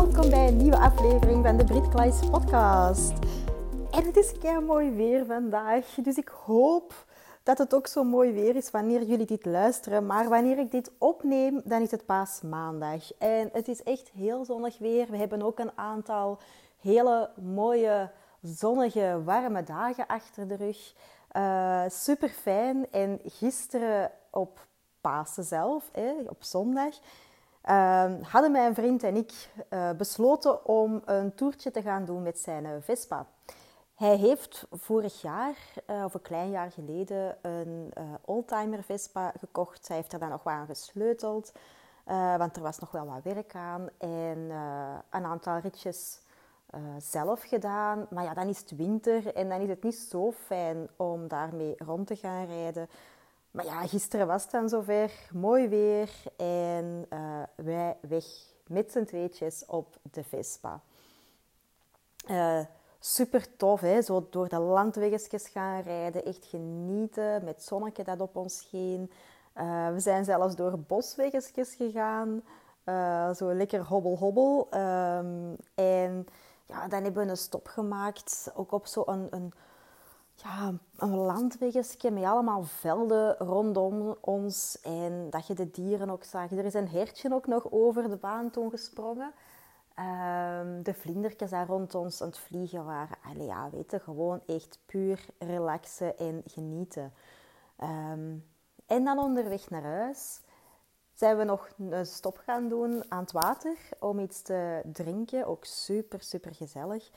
Welkom bij een nieuwe aflevering van de Brit Klaes podcast. En het is kei mooi weer vandaag, dus ik hoop dat het ook zo mooi weer is wanneer jullie dit luisteren. Maar wanneer ik dit opneem, dan is het pas maandag. En het is echt heel zonnig weer. We hebben ook een aantal hele mooie, zonnige, warme dagen achter de rug. Eh, super fijn. En gisteren op Pasen zelf, op zondag, uh, hadden mijn vriend en ik uh, besloten om een toertje te gaan doen met zijn uh, Vespa. Hij heeft vorig jaar, uh, of een klein jaar geleden, een oldtimer Vespa gekocht. Hij heeft er dan nog wat aan gesleuteld, want er was nog wel wat werk aan. En een aantal ritjes zelf gedaan. Maar ja, dan is het winter en dan is het niet zo fijn om daarmee rond te gaan rijden. Maar ja, gisteren was het dan zover. Mooi weer. En uh, wij weg met z'n tweetjes op de Vespa. Uh, super tof, hè? Zo door de landwegjes gaan rijden. Echt genieten met zonnetje dat op ons scheen. Uh, we zijn zelfs door boswegjes gegaan. zo lekker hobbel-hobbel. Um, en ja, dan hebben we een stop gemaakt. Ook op zo'n een, een ja, een landweggetje met allemaal velden rondom ons. En dat je de dieren ook zag. Er is een hertje ook nog over de baan toen gesprongen. Um, de vlindertjes daar rond ons aan het vliegen waren. Allee, ja, weet je, gewoon echt puur relaxen en genieten. Um, en dan onderweg naar huis zijn we nog een stop gaan doen aan het water om iets te drinken. Ook super, super gezellig.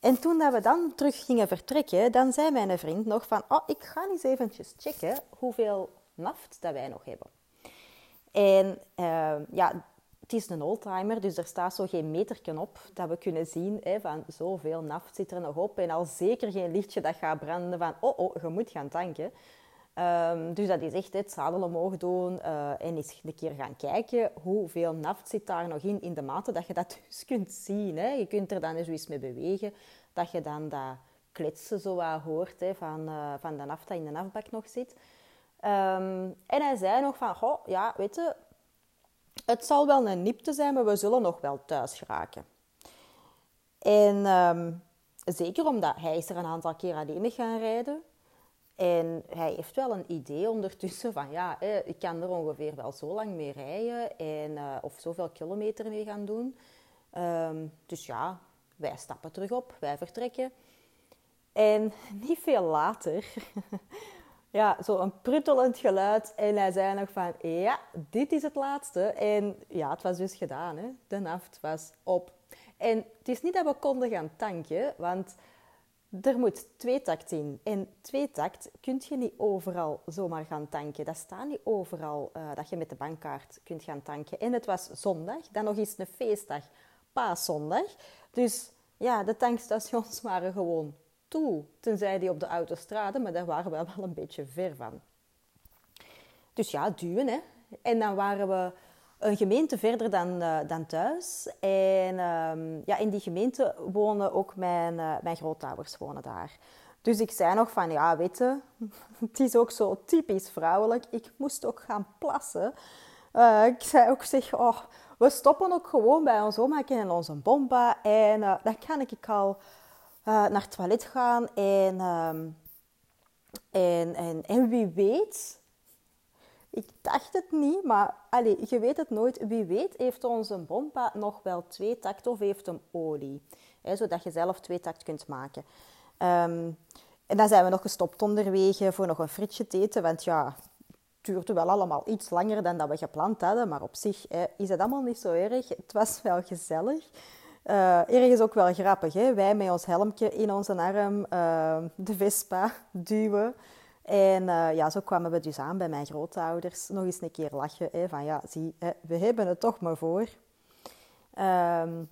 En toen dat we dan terug gingen vertrekken, dan zei mijn vriend nog van... Oh, ik ga eens eventjes checken hoeveel naft dat wij nog hebben. En uh, ja, het is een oldtimer, dus er staat zo geen meterken op dat we kunnen zien hè, van zoveel naft zit er nog op. En al zeker geen lichtje dat gaat branden van oh, oh je moet gaan tanken. Um, dus dat is echt het zadel omhoog doen uh, en eens een keer gaan kijken hoeveel naft zit daar nog in, in de mate dat je dat dus kunt zien. Hè. Je kunt er dan eens mee bewegen, dat je dan dat kletsen zo wat hoort hè, van, uh, van de naft dat in de nafbak nog zit. Um, en hij zei nog van, goh, ja, weet je, het zal wel een nipte zijn, maar we zullen nog wel thuis geraken. En um, zeker omdat hij is er een aantal keer alleen mee gaan rijden. En hij heeft wel een idee ondertussen van ja, ik kan er ongeveer wel zo lang mee rijden en, uh, of zoveel kilometer mee gaan doen. Um, dus ja, wij stappen terug op, wij vertrekken. En niet veel later, ja, zo een pruttelend geluid. En hij zei nog van, ja, dit is het laatste. En ja, het was dus gedaan, hè. De naft was op. En het is niet dat we konden gaan tanken, want er moet twee takt in. En twee takt kun je niet overal zomaar gaan tanken. Dat staat niet overal uh, dat je met de bankkaart kunt gaan tanken. En het was zondag, dan nog eens een feestdag, paaszondag. Dus ja, de tankstations waren gewoon toe. Tenzij die op de autostrade, maar daar waren we wel een beetje ver van. Dus ja, duwen hè. En dan waren we een gemeente verder dan, uh, dan thuis. En um, ja, in die gemeente wonen ook mijn, uh, mijn grootouders wonen daar. Dus ik zei nog van, ja, weet je, het is ook zo typisch vrouwelijk. Ik moest ook gaan plassen. Uh, ik zei ook, zeg, oh, we stoppen ook gewoon bij ons oma en onze bomba. En dan kan ik al naar het toilet gaan. En, um, en, en, en wie weet ik dacht het niet, maar allez, je weet het nooit. Wie weet heeft onze bompa nog wel twee takt of heeft hem olie. Zodat je zelf twee takt kunt maken. Um, En dan zijn we nog gestopt onderweg voor nog een frietje te eten. Want ja, het duurde wel allemaal iets langer dan dat we gepland hadden. Maar op zich is het allemaal niet zo erg. Het was wel gezellig. Uh, ergens ook wel grappig. Hè? Wij met ons helmpje in onze arm uh, de Vespa duwen. En uh, ja, zo kwamen we dus aan bij mijn grootouders. Nog eens een keer lachen. Hè? Van ja, zie, hè, we hebben het toch maar voor. Um,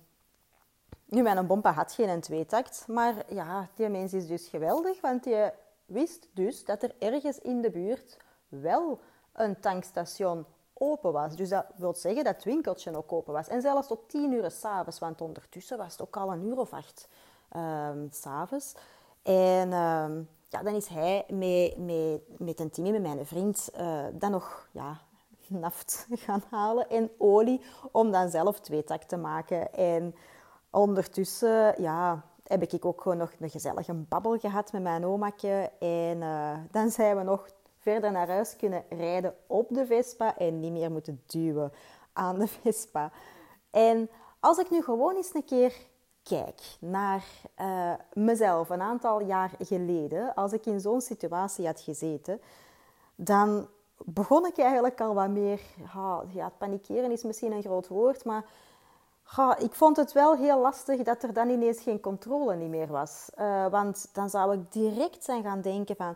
nu, mijn bompa had geen tweetakt. Maar ja, die mens is dus geweldig. Want je wist dus dat er ergens in de buurt wel een tankstation open was. Dus dat wil zeggen dat het winkeltje ook open was. En zelfs tot tien uur s'avonds, want ondertussen was het ook al een uur of acht um, s'avonds. En ehm, ja, dan is hij met, met, met een team, met mijn vriend, uh, dan nog ja, naft gaan halen en olie om dan zelf twee tak te maken. En ondertussen ja, heb ik ook gewoon nog een gezellige babbel gehad met mijn omaatje. En uh, dan zijn we nog verder naar huis kunnen rijden op de Vespa en niet meer moeten duwen aan de Vespa. En als ik nu gewoon eens een keer kijk naar uh, mezelf een aantal jaar geleden, als ik in zo'n situatie had gezeten, dan begon ik eigenlijk al wat meer. Ja, panikeren is misschien een groot woord, maar ik vond het wel heel lastig dat er dan ineens geen controle niet meer was. Uh, want dan zou ik direct zijn gaan denken van...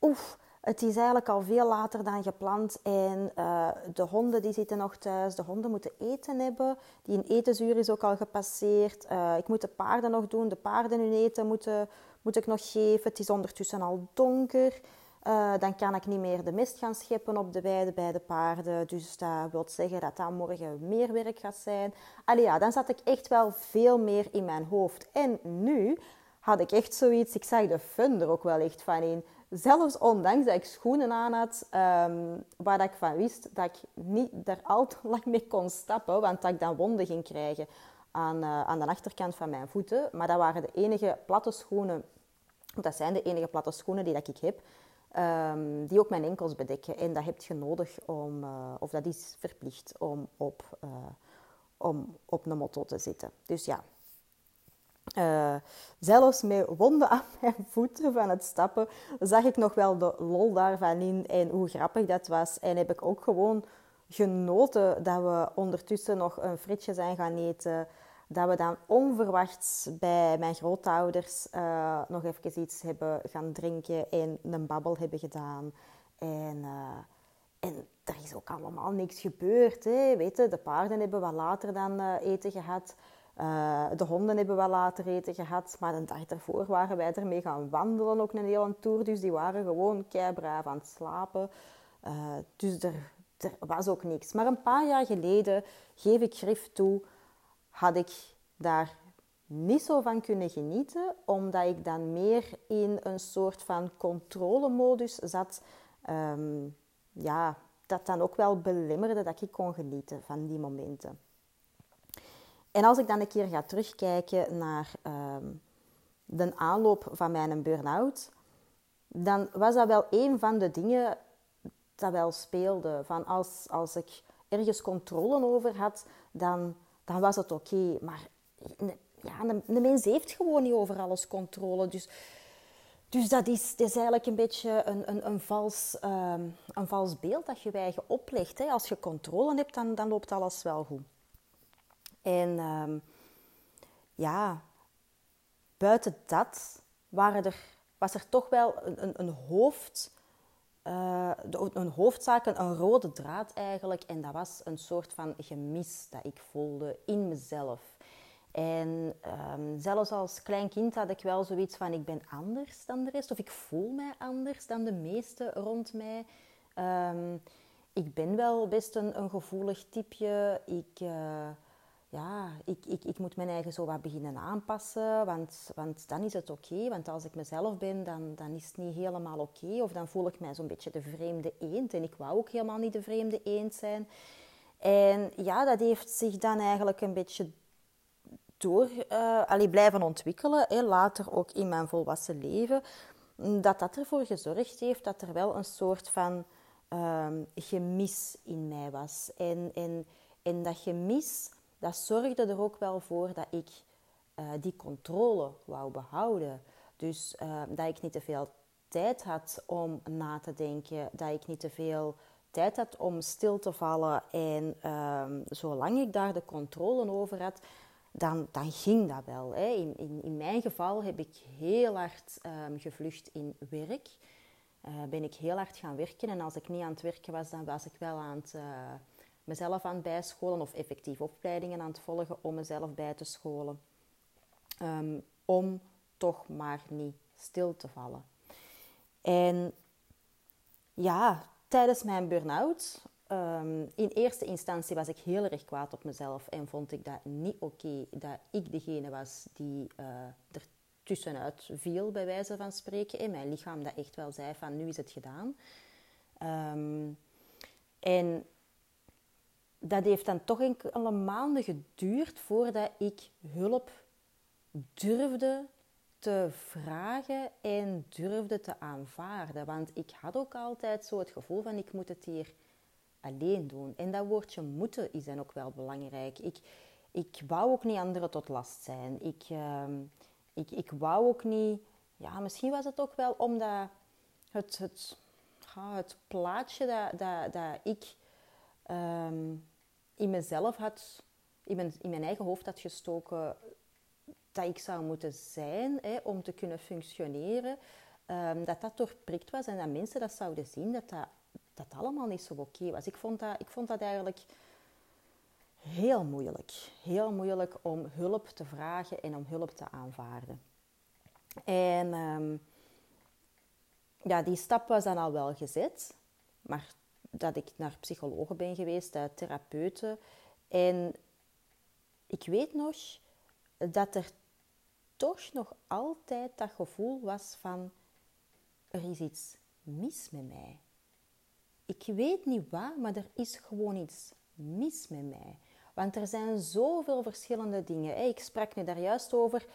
Oef, het is eigenlijk al veel later dan gepland en uh, de honden die zitten nog thuis. De honden moeten eten hebben. Die een etensuur is ook al gepasseerd. Uh, ik moet de paarden nog doen. De paarden hun eten moeten, moet ik nog geven. Het is ondertussen al donker. Uh, dan kan ik niet meer de mist gaan scheppen op de weide bij de paarden. Dus dat wil zeggen dat dat morgen meer werk gaat zijn. Allee ja, dan zat ik echt wel veel meer in mijn hoofd. En nu had ik echt zoiets, ik zag de fun er ook wel echt van in. Zelfs ondanks dat ik schoenen aan had, um, waar ik van wist dat ik niet daar al te lang mee kon stappen, want dat ik dan wonden ging krijgen aan, uh, aan de achterkant van mijn voeten. Maar dat waren de enige platte schoenen, dat zijn de enige platte schoenen die dat ik heb, um, die ook mijn enkels bedekken. En dat heb je nodig om, uh, of dat is verplicht om op, uh, om op een motto te zitten. Dus ja, uh, zelfs met wonden aan mijn voeten van het stappen, zag ik nog wel de lol daarvan in en hoe grappig dat was. En heb ik ook gewoon genoten dat we ondertussen nog een frietje zijn gaan eten. Dat we dan onverwachts bij mijn grootouders uh, nog even iets hebben gaan drinken en een babbel hebben gedaan. En, uh, en er is ook allemaal niks gebeurd. Hè. Weet je, de paarden hebben wat later dan eten gehad. Uh, de honden hebben wel later eten gehad, maar een dag daarvoor waren wij ermee gaan wandelen, ook een hele tour. Dus die waren gewoon keibraaf aan het slapen. Uh, dus er, was ook niks. Maar een paar jaar geleden, geef ik grif toe, had ik daar niet zo van kunnen genieten, omdat ik dan meer in een soort van controlemodus zat. Um, ja, dat dan ook wel belemmerde dat ik kon genieten van die momenten. En als ik dan een keer ga terugkijken naar ehm, de aanloop van mijn burn-out, dan was dat wel een van de dingen dat wel speelde. Van als, als ik ergens controle over had, dan, dan was het oké. Maar ja, een, mens heeft gewoon niet over alles controle. Dus, dus dat, is, is eigenlijk een beetje een, een, een, vals, um, een vals beeld dat je eigen oplegt. Hè. Als je controle hebt, dan, dan loopt alles wel goed. En um, ja, buiten dat waren er, was er toch wel een, een, een hoofd... Uh, een hoofdzaak, een rode draad eigenlijk. En dat was een soort van gemis dat ik voelde in mezelf. En um, zelfs als klein kind had ik wel zoiets van: ik ben anders dan de rest, of ik voel mij anders dan de meesten rond mij. Um, ik ben wel best een, gevoelig typeje. Ik, uh, ja, ik, ik, ik moet mijn eigen zo wat beginnen aanpassen, want, want dan is het oké. Want als ik mezelf ben, dan, dan is het niet helemaal oké. Of dan voel ik mij zo'n beetje de vreemde eend. En ik wou ook helemaal niet de vreemde eend zijn. En ja, dat heeft zich dan eigenlijk een beetje door allee, blijven ontwikkelen. Hè, later ook in mijn volwassen leven. Dat dat ervoor gezorgd heeft dat er wel een soort van um, gemis in mij was. En, en, en dat gemis dat zorgde er ook wel voor dat ik uh, die controle wou behouden. Dus uh, dat ik niet te veel tijd had om na te denken, dat ik niet te veel tijd had om stil te vallen. En um, zolang ik daar de controle over had, dan, dan ging dat wel. Hè. In, in, in, mijn geval heb ik heel hard um, gevlucht in werk. Uh, ben ik heel hard gaan werken. En als ik niet aan het werken was, dan was ik wel aan het, mezelf aan bijscholen of effectief opleidingen aan het volgen om mezelf bij te scholen. Um, om toch maar niet stil te vallen. En ja, tijdens mijn burn-out, um, in eerste instantie was ik heel erg kwaad op mezelf en vond ik dat niet oké dat ik degene was die uh, er tussenuit viel, bij wijze van spreken. En mijn lichaam dat echt wel zei van nu is het gedaan. Um, en dat heeft dan toch enkele maanden geduurd voordat ik hulp durfde te vragen en durfde te aanvaarden. Want ik had ook altijd zo het gevoel van ik moet het hier alleen doen. En dat woordje moeten is dan ook wel belangrijk. Ik, ik wou ook niet anderen tot last zijn. Ik, uh, ik, ik wou ook niet... Ja, misschien was het ook wel omdat het, het, het plaatje dat, dat, dat ik um, in mezelf had... In mijn, in mijn eigen hoofd had gestoken dat ik zou moeten zijn hè, om te kunnen functioneren, um, dat dat doorprikt was en dat mensen dat zouden zien, dat dat, dat allemaal niet zo oké was. Ik vond, dat, ik vond dat eigenlijk heel moeilijk. Heel moeilijk om hulp te vragen en om hulp te aanvaarden. En um, ja, die stap was dan al wel gezet, maar dat ik naar psychologen ben geweest, naar therapeuten. En ik weet nog dat er toch nog altijd dat gevoel was van er is iets mis met mij. Ik weet niet wat, maar er is gewoon iets mis met mij. Want er zijn zoveel verschillende dingen. Ik sprak nu daar juist over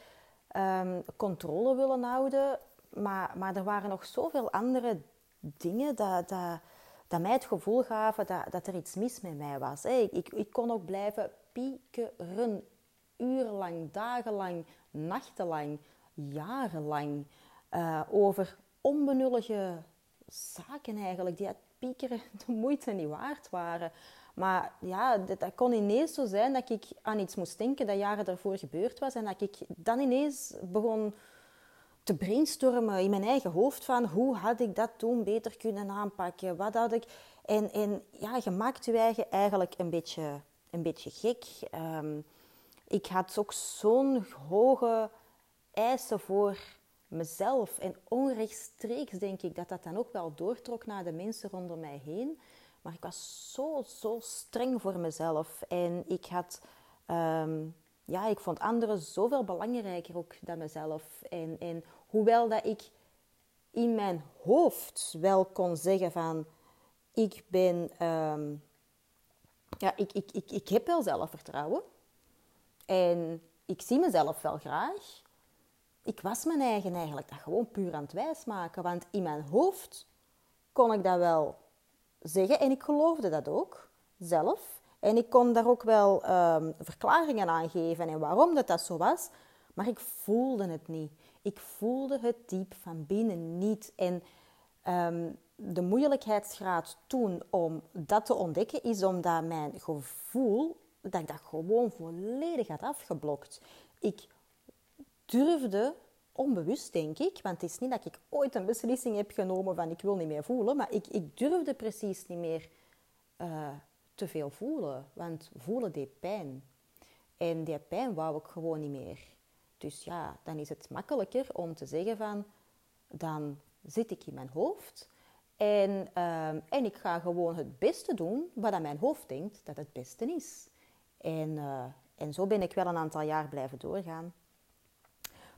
um, controle willen houden, maar, maar er waren nog zoveel andere dingen dat, dat, dat mij het gevoel gaven dat, dat er iets mis met mij was. Ik, ik, kon ook blijven piekeren urenlang, dagenlang, nachtenlang, jarenlang uh, over onbenullige zaken eigenlijk, die het piekeren de moeite niet waard waren. Maar ja, dat, dat, kon ineens zo zijn dat ik aan iets moest denken dat jaren daarvoor gebeurd was en dat ik dan ineens begon te brainstormen in mijn eigen hoofd van hoe had ik dat toen beter kunnen aanpakken, wat had ik... En, en ja, je maakt je eigen eigenlijk een beetje, een beetje gek. Um, ik had ook zo'n hoge eisen voor mezelf. En onrechtstreeks denk ik dat dat dan ook wel doortrok naar de mensen rondom mij heen. Maar ik was zo, zo streng voor mezelf. En ik had... Um, ja, ik vond anderen zoveel belangrijker ook dan mezelf. En, en hoewel dat ik in mijn hoofd wel kon zeggen van... Ik ben... Um, ja, ik, ik, ik, ik heb wel zelfvertrouwen. En ik zie mezelf wel graag. Ik was mijn eigen eigenlijk dat gewoon puur aan het wijsmaken. Want in mijn hoofd kon ik dat wel zeggen. En ik geloofde dat ook zelf. En ik kon daar ook wel um, verklaringen aan geven en waarom dat, dat zo was. Maar ik voelde het niet. Ik voelde het diep van binnen niet. En um, de moeilijkheidsgraad toen om dat te ontdekken is omdat mijn gevoel dat ik dat gewoon volledig had afgeblokt. Ik durfde, onbewust denk ik, want het is niet dat ik ooit een beslissing heb genomen van ik wil niet meer voelen, maar ik, ik durfde precies niet meer uh, te veel voelen, want voelen deed pijn. En die pijn wou ik gewoon niet meer. Dus ja, dan is het makkelijker om te zeggen van, dan zit ik in mijn hoofd en, uh, en ik ga gewoon het beste doen wat aan mijn hoofd denkt dat het beste is. En, uh, en zo ben ik wel een aantal jaar blijven doorgaan.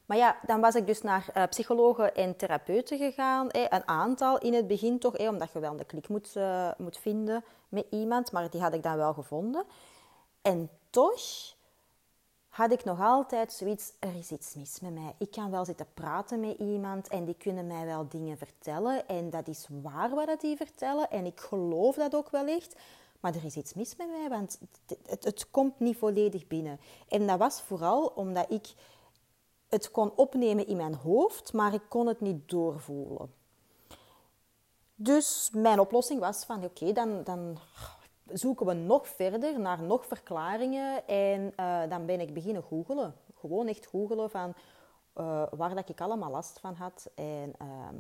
Maar ja, dan was ik dus naar uh, psychologen en therapeuten gegaan. Eh, een aantal in het begin toch, eh, omdat je wel een klik moet, uh, moet vinden met iemand. Maar die had ik dan wel gevonden. En toch had ik nog altijd zoiets, er is iets mis met mij. Ik kan wel zitten praten met iemand en die kunnen mij wel dingen vertellen. En dat is waar wat die vertellen. En ik geloof dat ook wel echt. Maar er is iets mis met mij, want het, het, komt niet volledig binnen. En dat was vooral omdat ik het kon opnemen in mijn hoofd, maar ik kon het niet doorvoelen. Dus mijn oplossing was van oké, dan, dan zoeken we nog verder naar nog verklaringen en uh, dan ben ik beginnen googelen. Gewoon echt googelen van uh, waar dat ik allemaal last van had. En uh,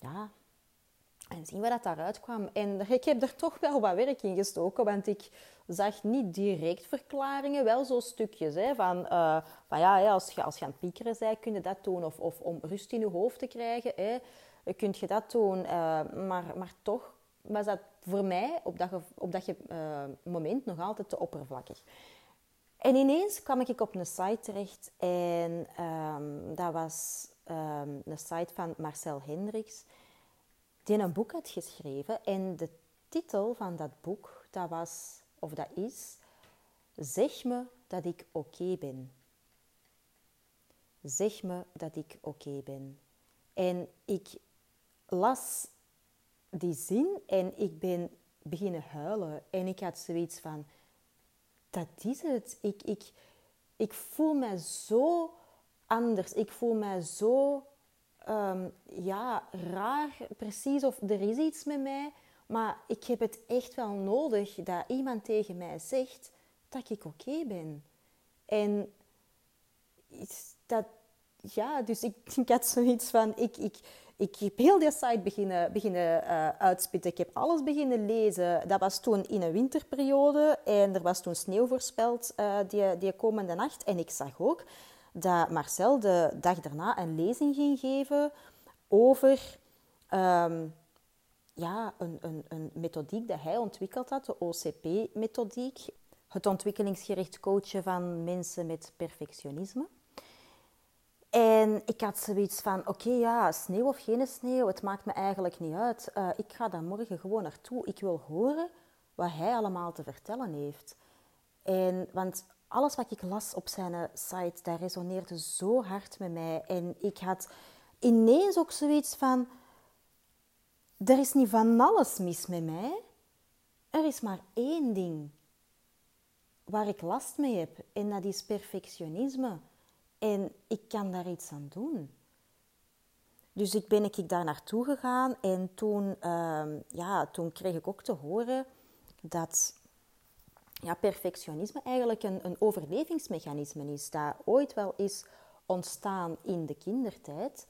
ja, en zien we dat daaruit kwam. En ik heb er toch wel wat werk in gestoken, want ik zag niet direct verklaringen, wel zo stukjes. Hè, van, uh, van ja, als, je, als je aan het piekeren bent, kun je dat doen. Of, of om rust in je hoofd te krijgen, hè, kun je dat doen. Uh, maar, maar toch was dat voor mij op dat, uh, moment nog altijd te oppervlakkig. En ineens kwam ik op een site terecht en um, dat was um, een site van Marcel Hendricks, die een boek had geschreven. En de titel van dat boek, dat was, of dat is, Zeg me dat ik oké ben. Zeg me dat ik oké ben. En ik las die zin en ik ben beginnen huilen. En ik had zoiets van, dat is het. Ik, ik, ik voel me zo anders. Ik voel me zo um, ja, raar, precies. Of er is iets met mij. Maar ik heb het echt wel nodig dat iemand tegen mij zegt dat ik oké ben. En dat, ja, dus ik, ik had zoiets van, ik, ik, ik heb heel die site beginnen, beginnen uh, uitspitten. Ik heb alles beginnen lezen. Dat was toen in een winterperiode en er was toen sneeuw voorspeld uh, die, die komende nacht. En ik zag ook dat Marcel de dag daarna een lezing ging geven over um, ja, een, een, een methodiek dat hij ontwikkeld had, de OCP-methodiek. Het ontwikkelingsgericht coachen van mensen met perfectionisme. En ik had zoiets van, oké, ja, sneeuw of geen sneeuw, het maakt me eigenlijk niet uit. Uh, ik ga daar morgen gewoon naartoe. Ik wil horen wat hij allemaal te vertellen heeft. En, want alles wat ik las op zijn site, dat resoneerde zo hard met mij. En ik had ineens ook zoiets van, er is niet van alles mis met mij. Er is maar één ding waar ik last mee heb. En dat is perfectionisme. En ik kan daar iets aan doen. Dus ik ben ik daar naartoe gegaan en toen, uh, ja, toen kreeg ik ook te horen dat ja, perfectionisme eigenlijk een, een overlevingsmechanisme is. Dat ooit wel is ontstaan in de kindertijd.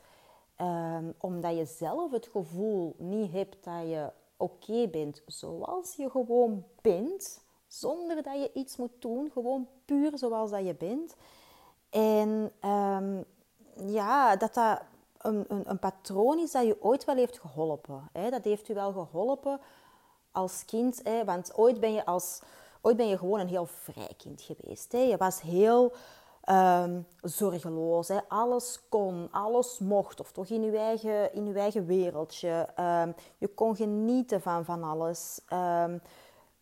Um, omdat je zelf het gevoel niet hebt dat je oké bent zoals je gewoon bent. Zonder dat je iets moet doen. Gewoon puur zoals dat je bent. En um, ja, dat dat een, een, een, patroon is dat je ooit wel heeft geholpen. Hè? Dat heeft u wel geholpen als kind. Hè? Want ooit ben, je als, ooit ben je gewoon een heel vrij kind geweest. Hè? Je was heel um, zorgeloos. Hè? Alles kon, alles mocht. Of toch in je eigen, in je eigen wereldje. Um, je kon genieten van van alles. Um,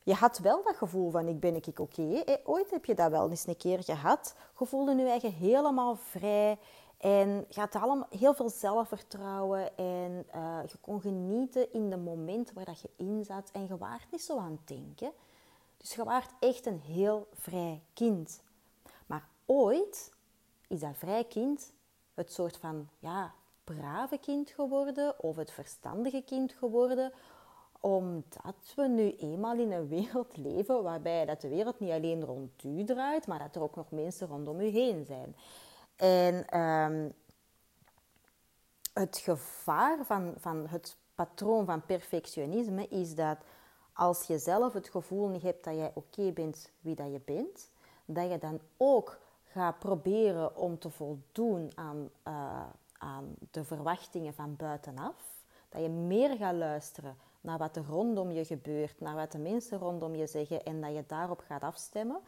je had wel dat gevoel van ik ben ik oké. Ooit heb je dat wel eens een keer gehad. Je voelde je eigen helemaal vrij. En je had allemaal heel veel zelfvertrouwen. En uh, je kon genieten in de moment waar dat je in zat. En je waart niet zo aan het denken. Dus je waart echt een heel vrij kind. Maar ooit is dat vrij kind het soort van ja, brave kind geworden. Of het verstandige kind geworden omdat we nu eenmaal in een wereld leven waarbij dat de wereld niet alleen rond u draait, maar dat er ook nog mensen rondom u heen zijn. En um, het gevaar van, van het patroon van perfectionisme is dat als je zelf het gevoel niet hebt dat jij oké bent wie dat je bent, dat je dan ook gaat proberen om te voldoen aan, uh, aan de verwachtingen van buitenaf. Dat je meer gaat luisteren naar wat er rondom je gebeurt, naar wat de mensen rondom je zeggen en dat je daarop gaat afstemmen.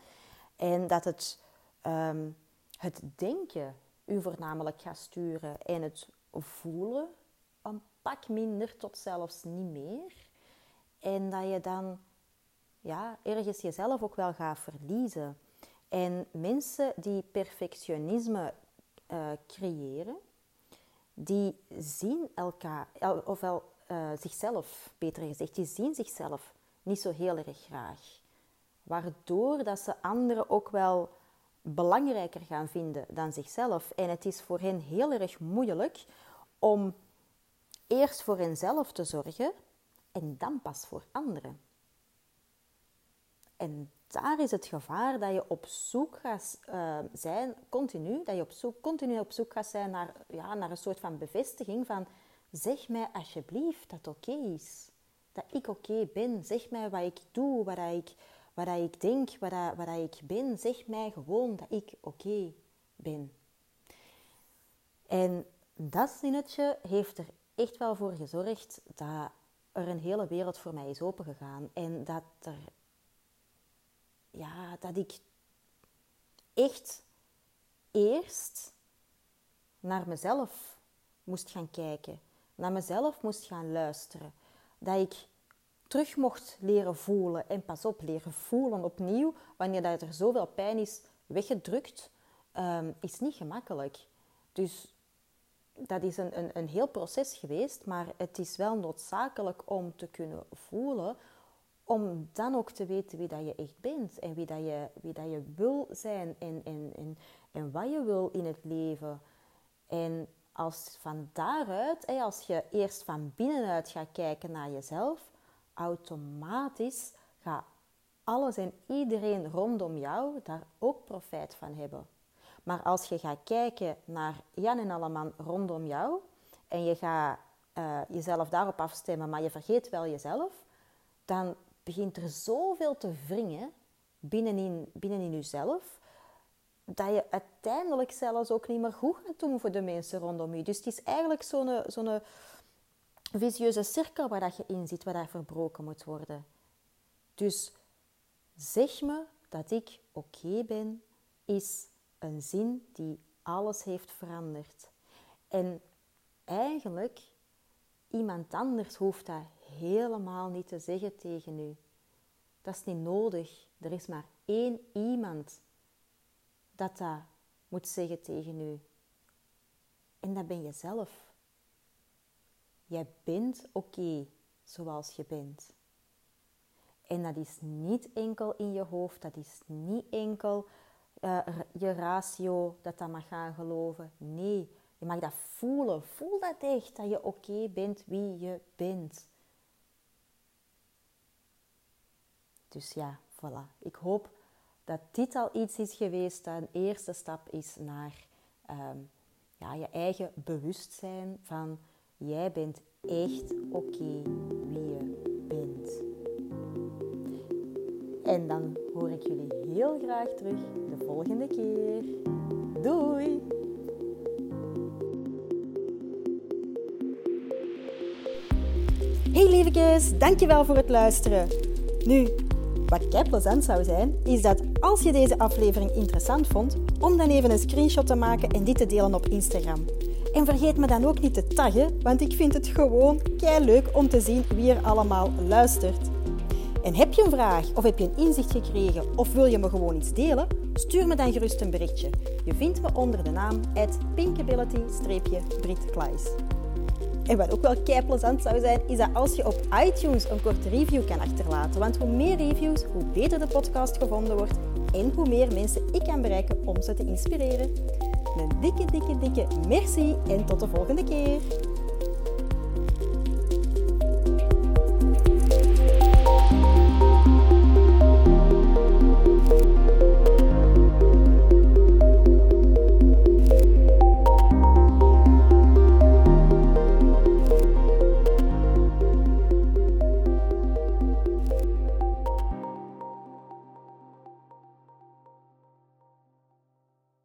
En dat het, um, het denken u voornamelijk gaat sturen en het voelen een pak minder tot zelfs niet meer. En dat je dan ja, ergens jezelf ook wel gaat verliezen. En mensen die perfectionisme uh, creëren, die zien elkaar, ofwel uh, zichzelf, beter gezegd, die zien zichzelf niet zo heel erg graag. Waardoor dat ze anderen ook wel belangrijker gaan vinden dan zichzelf. En het is voor hen heel erg moeilijk om eerst voor henzelf te zorgen en dan pas voor anderen. En daar is het gevaar dat je op zoek gaat uh, zijn, continu, dat je op zoek, continu op zoek gaat zijn naar, ja, naar een soort van bevestiging van zeg mij alsjeblieft dat oké is. Dat ik oké ben. Zeg mij wat ik doe, wat ik, wat ik denk, wat, wat ik ben. Zeg mij gewoon dat ik oké ben. En dat zinnetje heeft er echt wel voor gezorgd dat er een hele wereld voor mij is opengegaan. En dat, er, ja, dat ik echt eerst naar mezelf moest gaan kijken. Naar mezelf moest gaan luisteren. Dat ik terug mocht leren voelen. En pas op, leren voelen opnieuw. Wanneer dat er zoveel pijn is weggedrukt, um, is niet gemakkelijk. Dus dat is een, een, een heel proces geweest, maar het is wel noodzakelijk om te kunnen voelen, om dan ook te weten wie dat je echt bent en wie dat je, wie dat je wil zijn en, en, en, en wat je wil in het leven. En als van daaruit, als je eerst van binnenuit gaat kijken naar jezelf, automatisch gaat alles en iedereen rondom jou daar ook profijt van hebben. Maar als je gaat kijken naar Jan en Alleman rondom jou en je gaat uh, jezelf daarop afstemmen, maar je vergeet wel jezelf, dan begint er zoveel te wringen binnenin, binnenin jezelf, dat je uiteindelijk zelfs ook niet meer goed gaat doen voor de mensen rondom je. Dus het is eigenlijk zo'n zo'n visieuze cirkel waar dat je in zit, waar dat verbroken moet worden. Dus zeg me dat ik oké ben, is een zin die alles heeft veranderd. En eigenlijk, iemand anders hoeft dat helemaal niet te zeggen tegen u. Dat is niet nodig. Er is maar één iemand dat dat moet zeggen tegen u. En dat ben je zelf. Jij bent oké zoals je bent. En dat is niet enkel in je hoofd, dat is niet enkel uh, je ratio dat dat mag gaan geloven. Nee, je mag dat voelen. Voel dat echt, dat je oké bent wie je bent. Dus ja, voilà. Ik hoop dat dit al iets is geweest dat een eerste stap is naar um, ja, je eigen bewustzijn van jij bent echt oké wie je bent. En dan hoor ik jullie heel graag terug de volgende keer. Doei! Hey lievekes, dankjewel voor het luisteren. Nu, wat kei plezant zou zijn, is dat als je deze aflevering interessant vond, om dan even een screenshot te maken en dit te delen op Instagram. En vergeet me dan ook niet te taggen, want ik vind het gewoon kei leuk om te zien wie er allemaal luistert. En heb je een vraag of heb je een inzicht gekregen of wil je me gewoon iets delen? Stuur me dan gerust een berichtje. Je vindt me onder de naam pinkability-britkleis. En wat ook wel kei plezant zou zijn, is dat als je op iTunes een korte review kan achterlaten. Want hoe meer reviews, hoe beter de podcast gevonden wordt en hoe meer mensen ik kan bereiken om ze te inspireren. Een dikke, dikke, dikke merci en tot de volgende keer.